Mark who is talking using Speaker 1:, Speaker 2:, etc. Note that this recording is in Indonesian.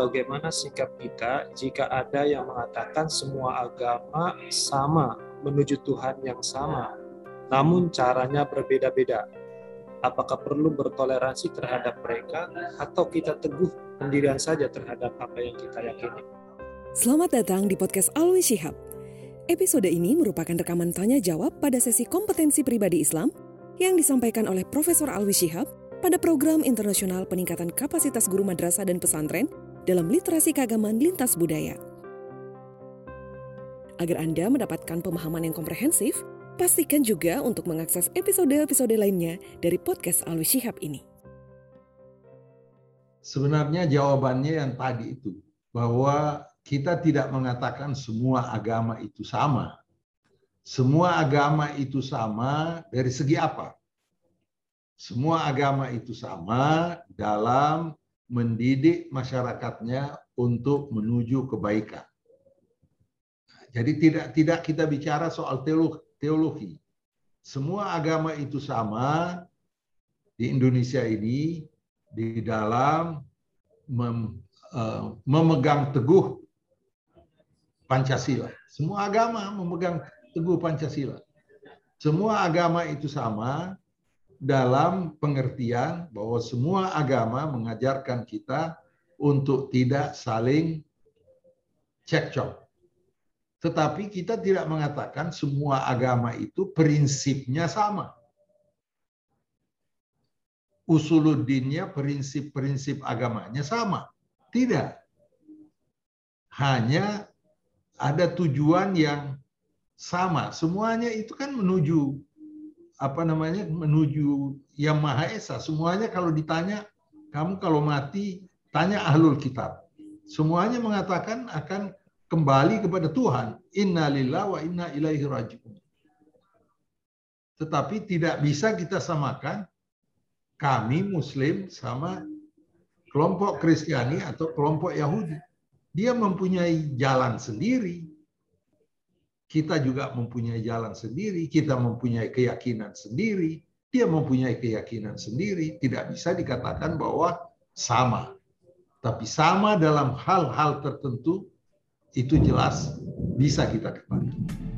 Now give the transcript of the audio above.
Speaker 1: bagaimana sikap kita jika ada yang mengatakan semua agama sama menuju Tuhan yang sama, namun caranya berbeda-beda. Apakah perlu bertoleransi terhadap mereka atau kita teguh pendirian saja terhadap apa yang kita yakini?
Speaker 2: Selamat datang di podcast Alwi Shihab. Episode ini merupakan rekaman tanya jawab pada sesi kompetensi pribadi Islam yang disampaikan oleh Profesor Alwi Shihab pada program internasional peningkatan kapasitas guru madrasah dan pesantren dalam literasi keagamaan lintas budaya. Agar Anda mendapatkan pemahaman yang komprehensif, pastikan juga untuk mengakses episode-episode lainnya dari podcast Alwi Shihab ini.
Speaker 3: Sebenarnya jawabannya yang tadi itu, bahwa kita tidak mengatakan semua agama itu sama. Semua agama itu sama dari segi apa? Semua agama itu sama dalam mendidik masyarakatnya untuk menuju kebaikan. Jadi tidak tidak kita bicara soal teologi. Semua agama itu sama di Indonesia ini di dalam mem, uh, memegang teguh Pancasila. Semua agama memegang teguh Pancasila. Semua agama itu sama dalam pengertian bahwa semua agama mengajarkan kita untuk tidak saling cekcok. Tetapi kita tidak mengatakan semua agama itu prinsipnya sama. Usuluddinnya, prinsip-prinsip agamanya sama. Tidak. Hanya ada tujuan yang sama. Semuanya itu kan menuju apa namanya menuju yang maha esa. Semuanya kalau ditanya, kamu kalau mati tanya ahlul kitab. Semuanya mengatakan akan kembali kepada Tuhan. Inna lillah wa inna ilaihi rajiun. Tetapi tidak bisa kita samakan kami Muslim sama kelompok Kristiani atau kelompok Yahudi. Dia mempunyai jalan sendiri, kita juga mempunyai jalan sendiri, kita mempunyai keyakinan sendiri, dia mempunyai keyakinan sendiri, tidak bisa dikatakan bahwa sama. Tapi sama dalam hal-hal tertentu itu jelas bisa kita ketahui.